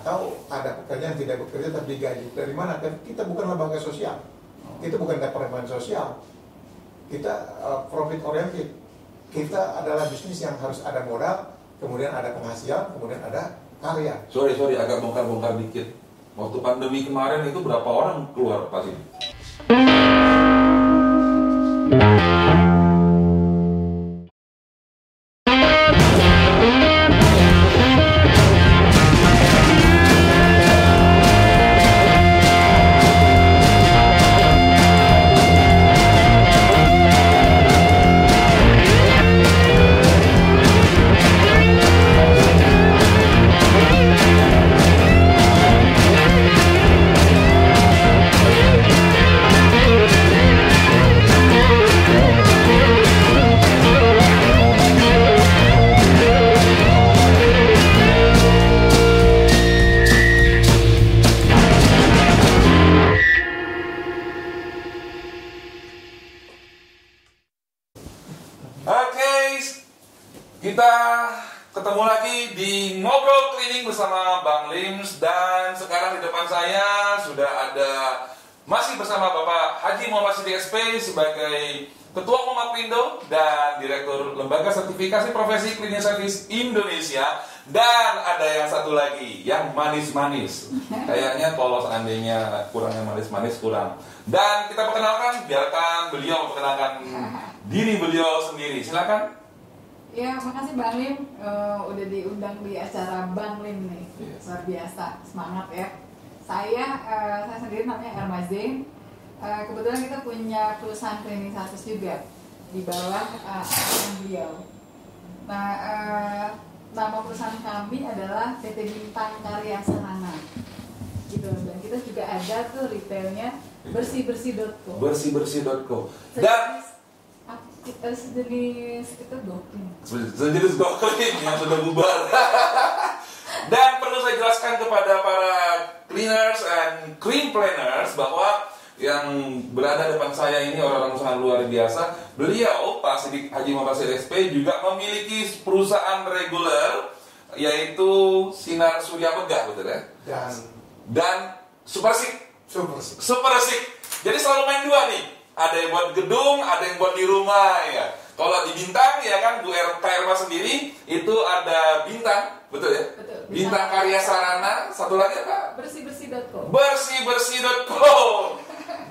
atau ada pekerjaan yang tidak bekerja tapi digaji. Dari mana? Kan kita bukan lembaga sosial. Kita bukan departemen sosial. Kita uh, profit oriented. Kita adalah bisnis yang harus ada modal kemudian ada penghasilan kemudian ada karya. Sorry, sorry, agak bongkar-bongkar dikit. Waktu pandemi kemarin itu berapa orang keluar Pak Sidi? Muhammad Sidi SP sebagai Ketua Umum Pindo dan Direktur Lembaga Sertifikasi Profesi Cleaning Service Indonesia dan ada yang satu lagi yang manis-manis. Kayaknya kalau seandainya kurangnya manis-manis kurang. Dan kita perkenalkan, biarkan beliau memperkenalkan diri beliau sendiri. Silakan. Ya, makasih Bang Lim Eh, udah diundang di acara Bang Lim nih. Iya. Luar biasa, semangat ya. Saya eh, saya sendiri namanya Erma Zain. Eh, kebetulan kita punya perusahaan cleaning service juga di bawah arahan beliau. Nah, eh, nama perusahaan kami adalah PT Bintang Karya Sarana. Gitu. Dan kita juga ada tuh retailnya bersih-bersih.co. Bersih-bersih.co. Dan kita sejenis itu doking. sejenis goklin yang sudah bubar. Dan perlu saya jelaskan kepada para cleaners and clean planners bahwa yang berada depan saya ini orang-orang sangat luar biasa. Beliau Pak Sidik Haji Muhammad Said SP juga memiliki perusahaan reguler yaitu Sinar Surya Megah betul ya? dan Dan Supersik super sih. Super asik. Jadi selalu main dua nih. Ada yang buat gedung, ada yang buat di rumah ya. Kalau di bintang ya kan Bu R Erma sendiri itu ada bintang, betul ya? Betul. Bintang karya sarana, satu lagi apa? bersih-bersih.co. Bersih-bersih.com.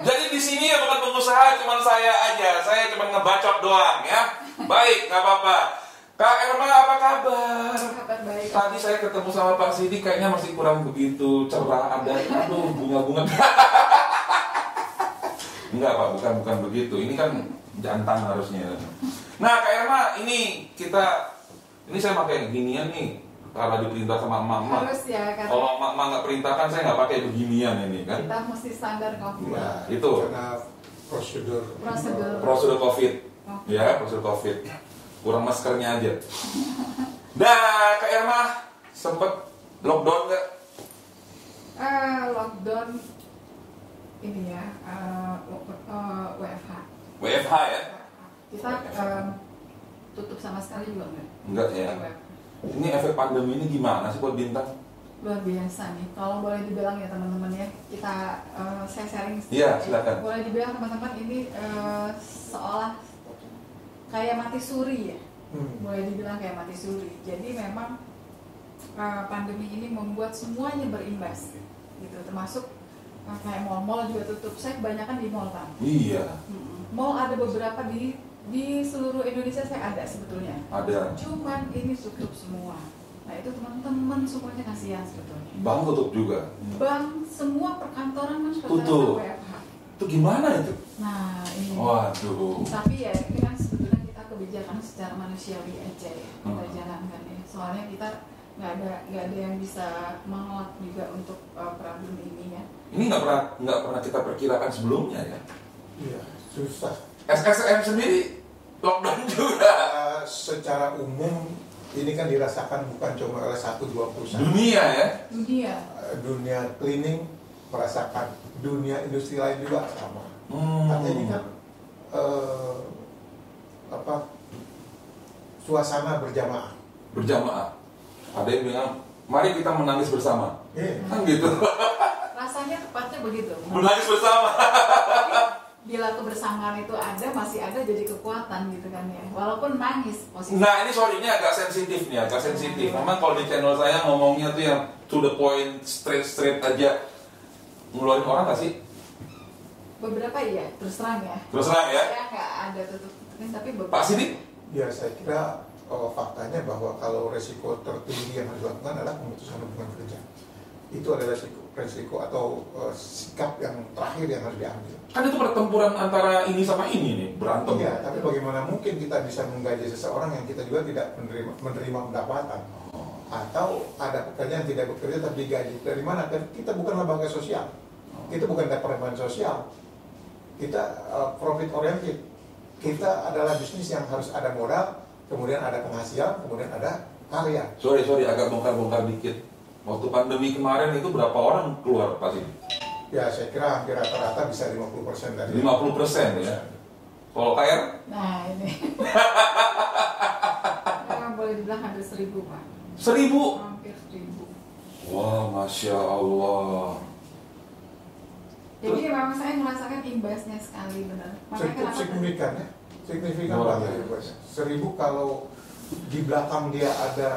Jadi di sini ya bukan pengusaha, cuman saya aja. Saya cuma ngebacot doang ya. Baik, nggak apa-apa. Kak Erma apa kabar? Kabar baik. Tadi saya ketemu sama Pak Sidi kayaknya masih kurang begitu cerah ada aduh bunga-bunga. Enggak Pak, bukan bukan begitu. Ini kan jantan harusnya. Nah, Kak Irma, ini kita ini saya pakai ginian nih karena diperintah sama emak-emak. Harus ya karena Kalau emak-emak nggak perintahkan saya nggak pakai beginian ini kan. kita mesti standar kopi. Ya, itu. karena prosedur Prosedur. Prosedur COVID. Oke. Ya, prosedur COVID. Kurang maskernya aja. Nah, Kak Irma sempet lockdown nggak? Eh, lockdown ini ya eh, w- eh, WFH. WFH ya? Kita eh, tutup sama sekali juga enggak? Enggak ya. WFH. Ini efek pandemi ini gimana sih buat bintang? Luar biasa nih. Kalau boleh dibilang ya teman-teman ya, kita eh, saya sharing. Iya, ya. silakan. Boleh dibilang teman-teman ini eh, seolah kayak mati suri ya. Hmm. boleh dibilang kayak mati suri. Jadi memang uh, pandemi ini membuat semuanya berimbas, gitu. Termasuk uh, kayak mall-mall juga tutup. Saya kebanyakan di mall kan. Iya, Mm-mm. Mall ada beberapa di di seluruh Indonesia saya ada sebetulnya. ada. Cuman ini tutup semua. Nah itu teman-teman semuanya kasihan sebetulnya. Bank tutup juga. Bank semua perkantoran kan Tutup. WFH. Itu gimana itu? Nah ini. Waduh. Tapi ya ini kan sebetulnya kita kebijakan secara manusiawi aja ya kita Hmm. jalankan ya. Soalnya kita nggak ada nggak ada yang bisa mengelak juga untuk uh, problem ini ya. Ini nggak pernah nggak pernah kita perkirakan sebelumnya ya. Iya, susah. SSM sendiri lockdown juga. Uh, secara umum ini kan dirasakan bukan cuma oleh satu dua perusahaan. Dunia ya. Dunia Uh, dunia cleaning merasakan, dunia industri lain juga sama. Hmm. Artinya ini kan uh, apa suasana berjamaah. Berjamaah. Ada yang bilang mari kita menangis bersama. Iya. Kan gitu. rasanya tepatnya begitu menangis bersama. Bila kebersamaan itu ada masih ada jadi kekuatan gitu kan ya walaupun nangis posisi Nah ini sorry ini agak sensitif nih, agak sensitif. Memang kalau di channel saya ngomongnya tuh yang to the point, straight straight aja. Ngeluarin orang gak sih? beberapa iya terus terang ya Terus terang ya. saya nggak ada tutup tutupin tapi beberapa Pak Sidik? Ya saya kira oh, faktanya bahwa kalau resiko tertinggi yang harus dilakukan adalah pemutusan hubungan kerja. Itu adalah resiko, resiko atau eh, sikap yang terakhir yang harus diambil. Kan itu pertempuran antara ini sama ini nih, berantem. Iya, tapi bagaimana mungkin kita bisa menggaji seseorang yang kita juga tidak menerima, menerima pendapatan atau ada pekerjaan yang tidak bekerja tapi digaji dari mana? Kan kita bukan lembaga sosial, kita bukan departemen sosial, kita uh, profit oriented. Kita adalah bisnis yang harus ada modal, kemudian ada penghasilan, kemudian ada karya. Sorry, sorry, agak bongkar-bongkar dikit. Waktu pandemi kemarin itu berapa orang keluar Pak Sidik? Ya saya kira hampir rata-rata bisa 50% dari 50 persen ya. Kalau KR? nah ini Ya, boleh dibilang hampir seribu pak Seribu. hampir seribu Wah, masya Allah. jadi memang saya merasakan imbasnya sekali benar makanya Cukup signifikan ya, signifikan banget ya bos. Seribu kalau di belakang dia ada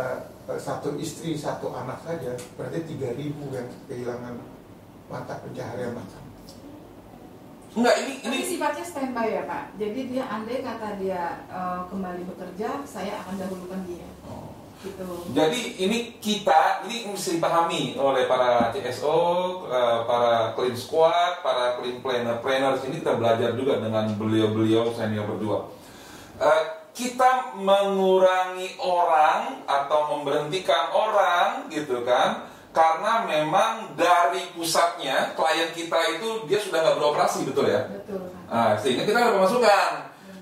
satu istri, satu anak saja, berarti tiga ribu yang kehilangan mata pencaharian makan. Enggak, ini ini Tapi sifatnya standby ya Pak. Jadi dia andai kata dia eh, kembali bekerja, saya akan dahulukan dia. Oh. Gitu. Jadi ini kita, ini mesti dipahami oleh para CSO, eh, para clean squad, para clean planner, planners ini kita belajar juga dengan beliau-beliau senior berdua. Eh, kita mengurangi orang atau memberhentikan orang gitu kan karena memang dari pusatnya klien kita itu dia sudah nggak beroperasi betul ya Betul. Nah, sehingga kita ada pemasukan.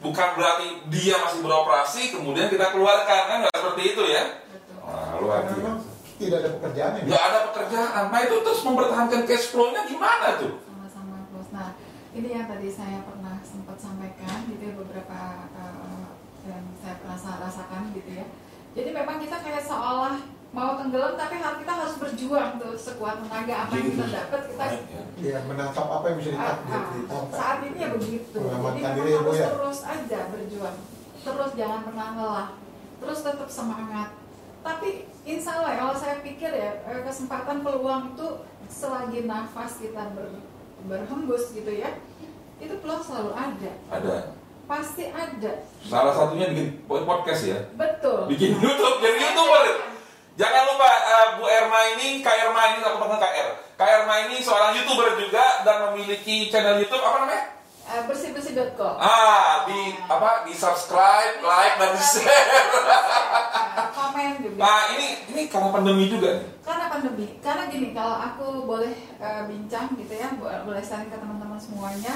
Bukan berarti dia masih beroperasi, kemudian kita keluarkan kan nggak seperti itu ya? Betul. Wah, biasa. tidak ada pekerjaan yang Nggak ada pekerjaan. Nah itu terus mempertahankan cash flow-nya gimana tuh? Sama-sama terus. Nah, ini yang tadi saya pernah sempat sampaikan gitu ya beberapa eh, yang rasakan gitu ya. Jadi memang kita kayak seolah mau tenggelam tapi kita harus berjuang tuh sekuat tenaga apa yang kita dapat kita ya, menangkap apa yang bisa Ah, ditangkap. ah. ditangkap. saat ini ya begitu jadi diri ya, harus ya? terus aja berjuang terus jangan pernah lelah terus tetap semangat tapi insya Allah ya, kalau saya pikir ya eh, kesempatan peluang itu selagi nafas kita ber, berhembus gitu ya itu peluang selalu ada Ada. Pasti ada Salah satunya bikin podcast ya. betul Bikin YouTube, jadi YouTuber. Jangan lupa eh, Bu Erma ini, Kak Erma ini aku panggil KR. Kak Erma ini seorang YouTuber juga dan memiliki channel YouTube apa namanya? Eh, bersih-bersih.com Ah, di apa? Di subscribe, like dan share. Komen juga Nah, ini ini karena pandemi juga nih. karena pandemi karena gini kalau aku boleh eh, bincang gitu ya bo- boleh sharing ke teman-teman semuanya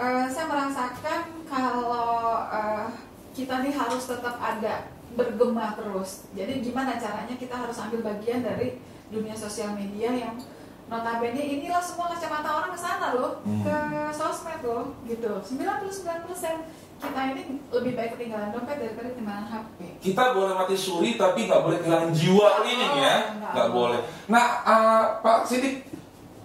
eh, saya merasakan kalau eh, kita nih harus tetap ada bergema terus. Jadi gimana caranya kita harus ambil bagian dari dunia sosial media yang notabene inilah semua kacamata orang ke sana loh Hmm. ke sosmed loh gitu. 99% kita ini lebih baik ketinggalan dompet daripada ketinggalan HP Kita boleh mati suri tapi nggak boleh kehilangan jiwa cleaning ya, Nggak boleh. Nah, eh, Pak Sidik,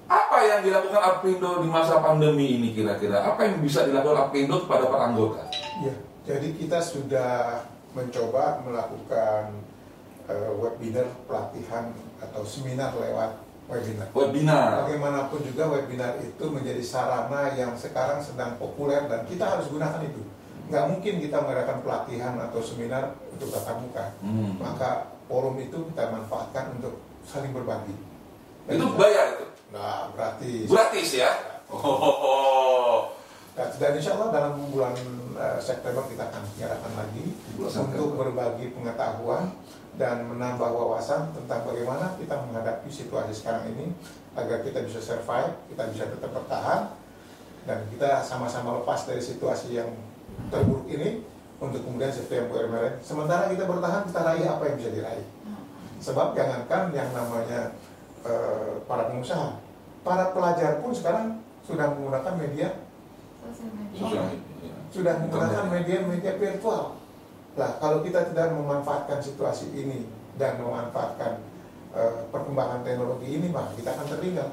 apa yang dilakukan Apindo di masa pandemi ini kira-kira? Apa yang bisa dilakukan Apindo kepada para anggota? Ya, jadi kita sudah mencoba melakukan eh, webinar pelatihan atau seminar lewat webinar. Webinar. Bagaimanapun juga webinar itu menjadi sarana yang sekarang sedang populer dan kita harus gunakan itu. Nggak mungkin kita mengadakan pelatihan atau seminar untuk tatap muka. Hmm. Maka forum itu kita manfaatkan untuk saling berbagi. Dan Itu bayar itu, Nah, berarti gratis ya? Oh, Dan, dan insya Allah dalam bulan eh, September kita akan mengadakan lagi Bulan untuk September. berbagi pengetahuan dan menambah wawasan tentang bagaimana kita menghadapi situasi sekarang ini agar kita bisa survive, kita bisa tetap bertahan dan kita sama-sama lepas dari situasi yang terburuk ini untuk kemudian Bu Ermeren. Sementara kita bertahan, kita raih apa yang bisa diraih. Sebab jangankan yang namanya eh, para pengusaha, para pelajar pun sekarang sudah menggunakan media sosial media sosial media. sudah menggunakan media-media virtual. Lah, kalau kita tidak memanfaatkan situasi ini dan memanfaatkan eh, perkembangan teknologi ini mah kita akan tertinggal.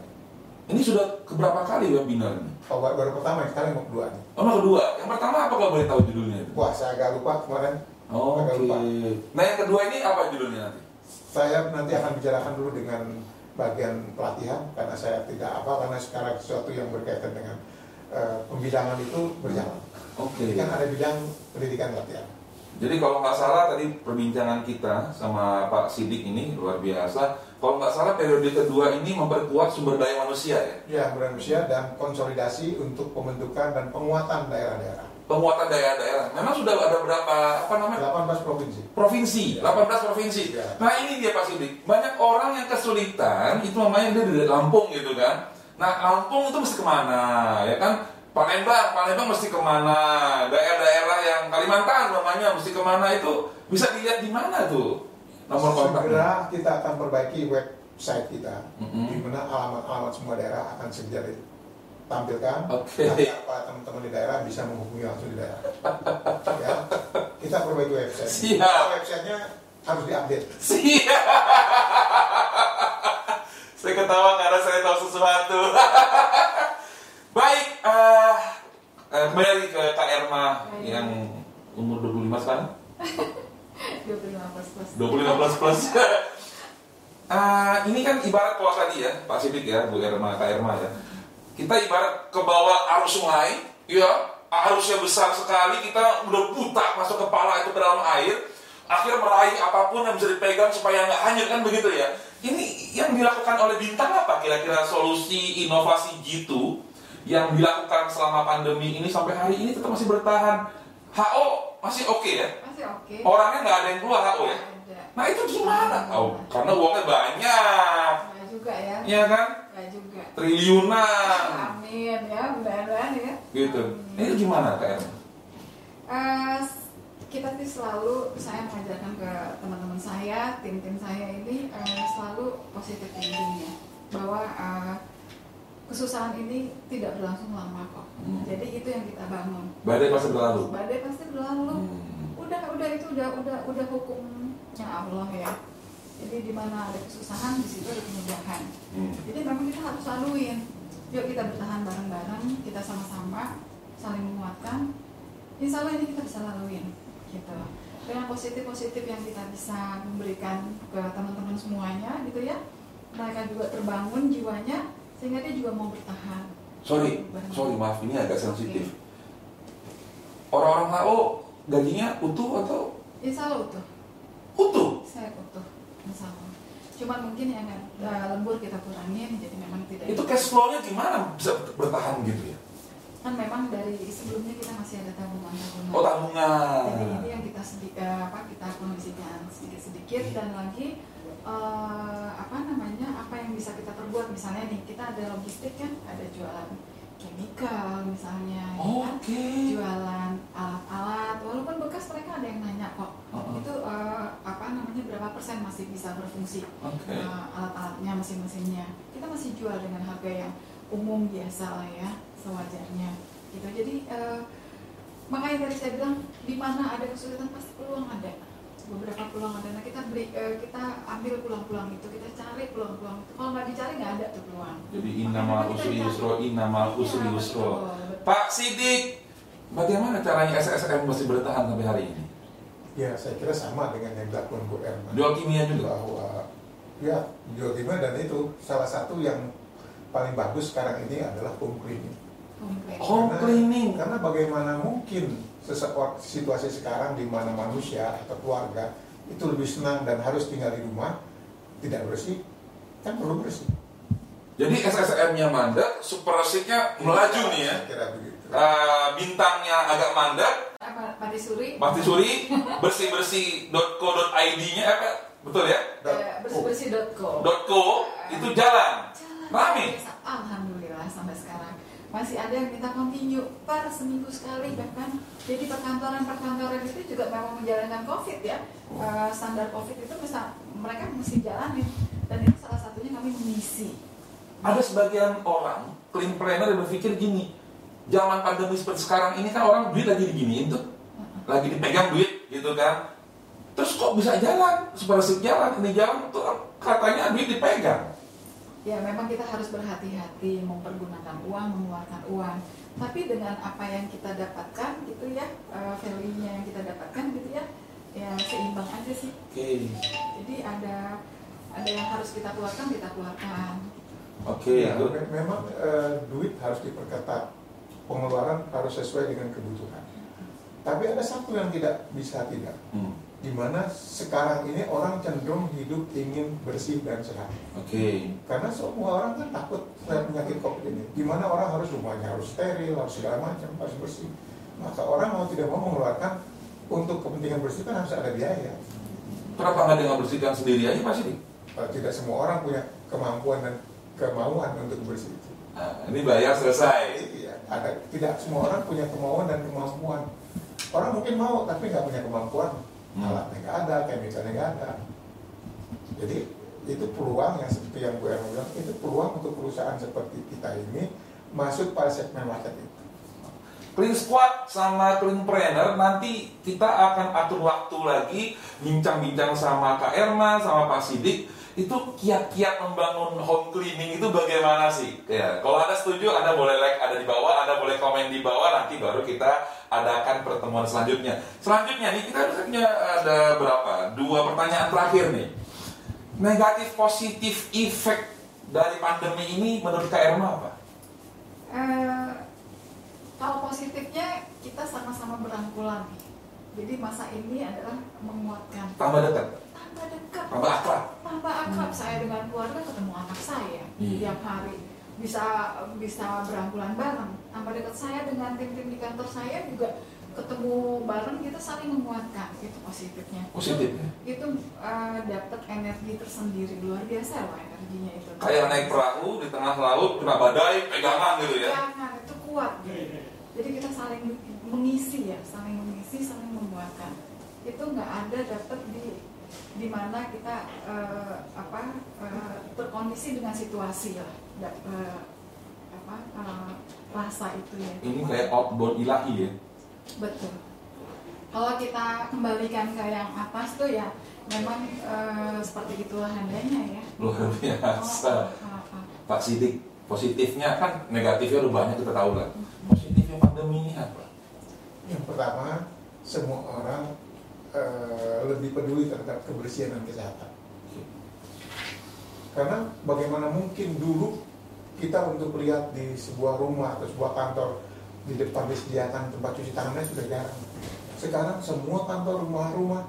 Ini sudah keberapa kali webinar ini? Oh, baru baru pertama sekarang mau kedua nih. Oh, yang kedua. Yang pertama apa kalau boleh tahu judulnya? itu? Wah saya agak lupa kemarin. Oh, Agak Oke. lupa. Nah, yang kedua ini apa judulnya nanti? Saya nanti akan bicarakan dulu dengan bagian pelatihan karena saya tidak apa karena sekarang sesuatu yang berkaitan dengan eh, pembidangan itu berjalan. Oke. Jadi kan ada bidang pendidikan latihan. Jadi kalau nggak salah tadi perbincangan kita sama Pak Sidik ini luar biasa. Kalau nggak salah periode kedua ini memperkuat sumber daya manusia ya. Ya, manusia dan konsolidasi untuk pembentukan dan penguatan daerah-daerah. Penguatan daerah-daerah. Memang sudah ada berapa apa namanya 18 provinsi. provinsi, 18 provinsi. Ya. Nah ini dia Pak Sidik. Banyak orang yang kesulitan itu namanya dia dari Lampung gitu kan. Nah Lampung itu mesti ke mana ya kan? Palembang, Palembang mesti ke mana? Daerah-daerah yang Kalimantan namanya mesti ke mana itu bisa dilihat di mana tuh nomor kontaknya? Segera kita akan perbaiki website kita, Mm-mm. di mana alamat-alamat semua daerah akan segera ditampilkan. Oke. Nanti apa teman-teman di daerah bisa menghubungi langsung di daerah. ya, kita perbaiki website. Siap. Websitenya harus diupdate. Siap. saya ketawa karena saya tahu sesuatu. Baik, eh eh, kembali lagi ke Kak Erma yang umur 25 sekarang. 25 plus plus 25 plus plus. Eh, ini kan ibarat kalau tadi ya, Pak Sidik ya, Bu Erma, Kak Erma ya. Kita ibarat ke bawah arus sungai, ya, arusnya besar sekali, kita udah buta masuk kepala itu ke dalam air, akhirnya meraih apa pun yang bisa dipegang supaya nggak hanyut kan begitu ya. Ini yang dilakukan oleh Bintang apa kira-kira solusi inovasi gitu yang dilakukan selama pandemi ini sampai hari ini tetap masih bertahan. HO masih oke ya, masih oke orangnya nggak ada yang keluar HO ya. Nah itu gimana? Oh, karena uangnya banyak, Nggak juga ya ya kan? Juga Triliunan, amin ya mudah-mudahan ya gitu. Amin. Ini gimana kak? Eh, kita sih selalu saya mengajarkan ke teman-teman saya, tim-tim saya ini eh, selalu positif thinking ya, bahwa eh, kesusahan ini tidak berlangsung lama kok. Hmm. Jadi itu yang kita bangun. Badai pasti berlalu. Badai pasti berlalu. Hmm. Udah, udah itu udah, udah, udah hukumnya Allah ya. Jadi di mana ada kesusahan di situ ada kemudahan. Hmm. Jadi memang kita harus laluin. Yuk kita bertahan bareng-bareng, kita sama-sama saling menguatkan. Insya Allah ini kita bisa laluin, gitu. Dengan positif-positif yang kita bisa memberikan ke teman-teman semuanya, gitu ya. Mereka juga terbangun jiwanya, sehingga dia juga mau bertahan. Sorry, sorry maaf ini agak sensitif. Orang-orang HO gajinya utuh atau Insya Allah utuh, utuh? saya utuh, Allah. Cuma mungkin yang eh, lembur kita kurangin, jadi memang tidak. Itu cash flow-nya gimana bisa bertahan gitu ya? kan memang dari sebelumnya kita masih ada tabungan-tabungan. Oh tabungan. Jadi ini yang kita sedikit apa kita kondisikan sedikit-sedikit dan lagi eh, apa namanya apa yang bisa kita perbuat misalnya nih kita ada logistik kan ada jualan chemical misalnya ya kan? Jualan alat-alat walaupun bekas mereka ada yang nanya kok Uh-uh. itu eh, apa namanya berapa persen masih bisa berfungsi Oke. eh, alat-alatnya mesin-mesinnya kita masih jual dengan harga yang umum biasa lah ya sewajarnya gitu jadi eh, makanya tadi saya bilang di mana ada kesulitan pasti peluang ada beberapa peluang ada nah kita beri eh, kita ambil peluang-peluang itu kita cari peluang-peluang itu kalau nggak dicari nggak ada tuh peluang Jadi inama usri yusro, inama usri Iya, yusro. betul, betul. Pak Sidik, bagaimana caranya SSM masih bertahan sampai hari ini? Ya, saya kira sama dengan yang dilakukan Bu Erma. Jual kimia juga. bahwa ya jual kimia dan itu salah satu yang paling bagus sekarang ini adalah home cleaning. Home Karena- cleaning. Karena bagaimana mungkin situasi sekarang di mana manusia atau keluarga itu lebih senang dan harus tinggal di rumah tidak bersih kan perlu bersih. Jadi SSM-nya mandek, supersiknya melaju nih ya. Saya kira begitu. Eh, bintangnya agak mandek, Pati Suri Pasti Suri, bersih-bersih.co.id-nya apa? Betul ya? eh, bersih-bersih.co .co itu jalan. Rame. Alhamdulillah sampai sekarang masih ada yang minta continue per seminggu sekali bahkan jadi perkantoran-perkantoran itu juga memang menjalankan covid ya Eh, standar covid itu bisa mereka mesti jalanin dan itu salah satunya kami mengisi Ada sebagian orang, clean planner yang berpikir gini, zaman pandemi seperti sekarang ini kan orang duit lagi diginiin tuh, lagi dipegang duit gitu kan. Terus kok bisa jalan? Seperti jalan, ini jalan tuh katanya duit dipegang. Ya memang kita harus berhati-hati mempergunakan uang, mengeluarkan uang. Tapi dengan apa yang kita dapatkan gitu ya, eh, value-nya yang kita dapatkan gitu ya, ya seimbang aja sih. Oke. Jadi ada ada yang harus kita keluarkan, kita keluarkan. Oke, Ya, good. me- memang eh, duit harus diperketat, pengeluaran harus sesuai dengan kebutuhan. Tapi ada satu yang tidak bisa tidak, Hmm. Di mana sekarang ini orang cenderung hidup ingin bersih dan sehat. Oke. Karena semua orang kan takut terhadap penyakit COVID ini. Di mana orang harus rumahnya harus steril, harus segala macam, harus bersih. Maka orang mau tidak mau mengeluarkan untuk kepentingan bersih kan harus ada biaya. Kenapa nggak dengan bersihkan sendiri aja Pak Sidik? Eh, Tidak semua orang punya kemampuan dan kemauan untuk bersih itu. Nah, ini bayar selesai. Iya, ada tidak semua orang punya kemauan dan kemampuan. Orang mungkin mau tapi nggak punya kemampuan. Alatnya nggak ada, chemicalnya nggak ada. Jadi itu peluang yang seperti yang gue bilang itu peluang untuk perusahaan seperti kita ini masuk pada segmen market itu. Clean Squad sama Clean Planner nanti kita akan atur waktu lagi bincang-bincang sama Kak Erma sama Pak Sidik itu kiat-kiat membangun home cleaning itu bagaimana sih? Ya, kalau Anda setuju, Anda boleh like ada di bawah, Anda boleh komen di bawah, nanti baru kita adakan pertemuan selanjutnya. Selanjutnya nih kita punya ada berapa? Dua pertanyaan terakhir nih. Negatif positif efek dari pandemi ini menurut Kak Erma apa? Eh, kalau positifnya kita sama-sama berangkulan nih. Jadi masa ini adalah menguatkan. Tambah dekat, Tambah dekat. tambah akrab. Tambah akrab saya dengan keluarga ketemu anak saya Iya. tiap hari bisa bisa berangkulan bareng. Tambah dekat saya dengan tim-tim di kantor saya juga ketemu bareng kita saling menguatkan itu positifnya. Positif ya? Itu eh, dapat energi tersendiri luar biasa loh energinya itu. Kayak naik perahu di tengah laut kena badai pegangan gitu ya. Jangan itu kuat. gitu. Jadi kita saling mengisi ya, saling mengisi, saling menguatkan. Itu nggak ada dapat di di mana kita eh, apa eh, terkondisi dengan situasi lah, Da- eh, apa eh, rasa itu ya. Ini kayak outbound ilahi ya. Betul. Kalau kita kembalikan ke yang atas tuh ya, memang eh, seperti itulah adanya ya. Luar biasa. Oh, oh, oh, oh. Pak Sidik, positifnya kan negatifnya udah banyak kita tahu lah. Positifnya pandemi ini apa? Yang pertama, semua orang eh, lebih peduli terhadap kebersihan dan kesehatan. Karena bagaimana mungkin dulu kita untuk lihat di sebuah rumah atau sebuah kantor di depan disediakan tempat cuci tangannya sudah jarang. Sekarang semua kantor rumah-rumah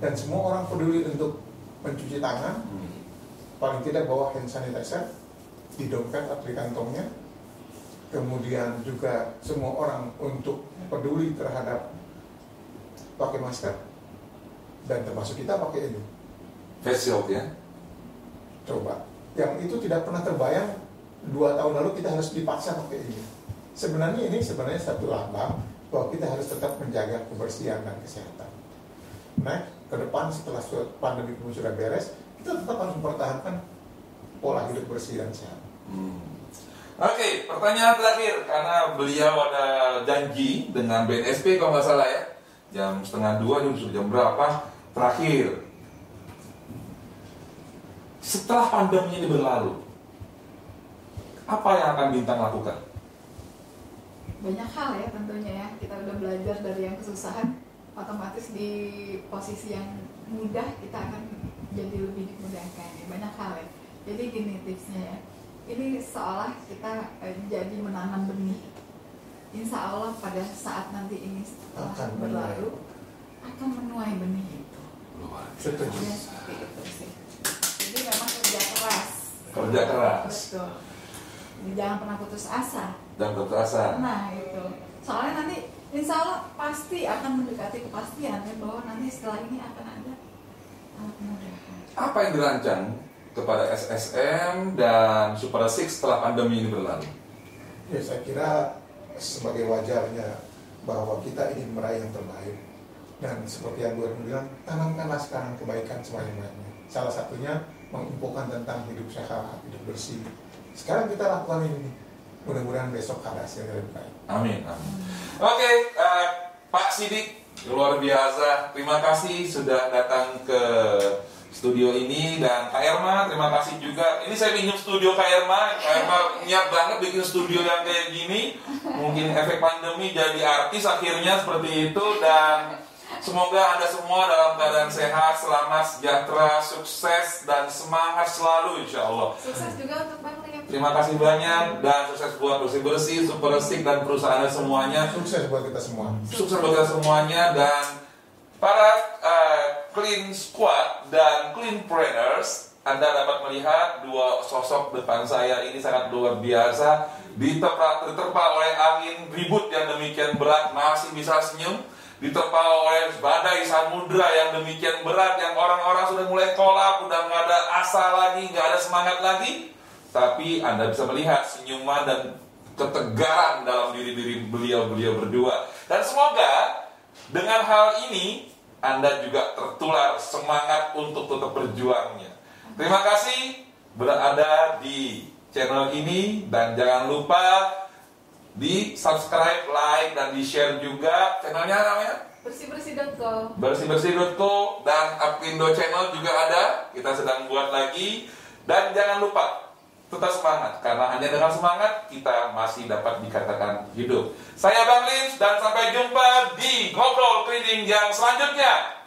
dan semua orang peduli untuk mencuci tangan, paling tidak bawa hand sanitizer di dompet atau di kantongnya. Kemudian juga semua orang untuk peduli terhadap pakai masker dan termasuk kita pakai ini. Face shield ya. Coba, yang itu tidak pernah terbayang dua tahun lalu kita harus dipaksa pakai ini. Sebenarnya ini sebenarnya satu lambang bahwa kita harus tetap menjaga kebersihan dan kesehatan. Nah, ke depan setelah pandemi pun sudah beres, kita tetap harus mempertahankan pola hidup bersih dan sehat. Hmm. Oke, pertanyaan terakhir karena beliau ada janji dengan BNSP kalau nggak salah ya jam setengah dua jam berapa terakhir setelah pandemi ini berlalu apa yang akan bintang lakukan? banyak hal ya tentunya ya. Kita udah belajar dari yang kesusahan otomatis di posisi yang mudah kita akan jadi lebih dimudahkan ya. banyak hal ya. Jadi gini tipsnya ya. Ini seolah kita eh, jadi menanam benih. Insya Allah pada saat nanti ini setelah Akan berlalu akan menuai benih itu. Luar Setuju. ya seperti itu sih kerja keras. Kerja keras. Betul. Jangan pernah putus asa. Dan berasa. Nah itu, soalnya nanti insya Allah pasti akan mendekati kepastian ya bahwa nanti setelah ini akan ada kemudahan. Apa yang dirancang kepada SSM dan Super Six setelah pandemi ini berlalu? Ya saya kira sebagai wajarnya bahwa kita ingin meraih yang terbaik. Dan seperti yang gue bilang tanamkanlah sekarang kebaikan semuanya salah satunya menginfokan tentang hidup sehat hidup bersih sekarang kita lakukan ini mudah-mudahan besok ada hasil yang lebih baik Amin. amin. Oke, eh, Pak Sidik Luar biasa. Terima kasih sudah datang ke studio ini dan Kak Erma terima kasih juga. Ini saya pinjam studio Kak Erma. Kak Erma niat banget bikin studio yang kayak gini. Mungkin efek pandemi jadi artis akhirnya seperti itu dan Semoga Anda semua dalam keadaan sehat, selamat, sejahtera, sukses, dan semangat selalu insya Allah. Sukses juga untuk Bang. Terima kasih banyak dan sukses buat bersih-bersih, super resik dan perusahaan Anda semuanya. Sukses buat kita semua. Sukses buat kita semuanya dan para uh, clean squad dan clean trainers anda dapat melihat dua sosok depan saya ini sangat luar biasa diterpa, diterpa oleh angin ribut yang demikian berat masih bisa senyum diterpa oleh badai samudra yang demikian berat yang orang-orang sudah mulai kolap udah nggak ada asa lagi nggak ada semangat lagi. Tapi anda bisa melihat senyuman dan ketegaran dalam diri-diri beliau-beliau berdua. Dan semoga dengan hal ini anda juga tertular semangat untuk tetap berjuangnya. Terima kasih berada di channel ini dan jangan lupa di subscribe, like, dan di share juga channelnya namanya bersih-bersih.co bersih-bersih.co dan Apindo channel juga ada. Kita sedang buat lagi. Dan jangan lupa tetap semangat. Karena hanya dengan semangat kita masih dapat dikatakan hidup. Saya Bang Lins dan sampai jumpa di ngobrol cleaning yang selanjutnya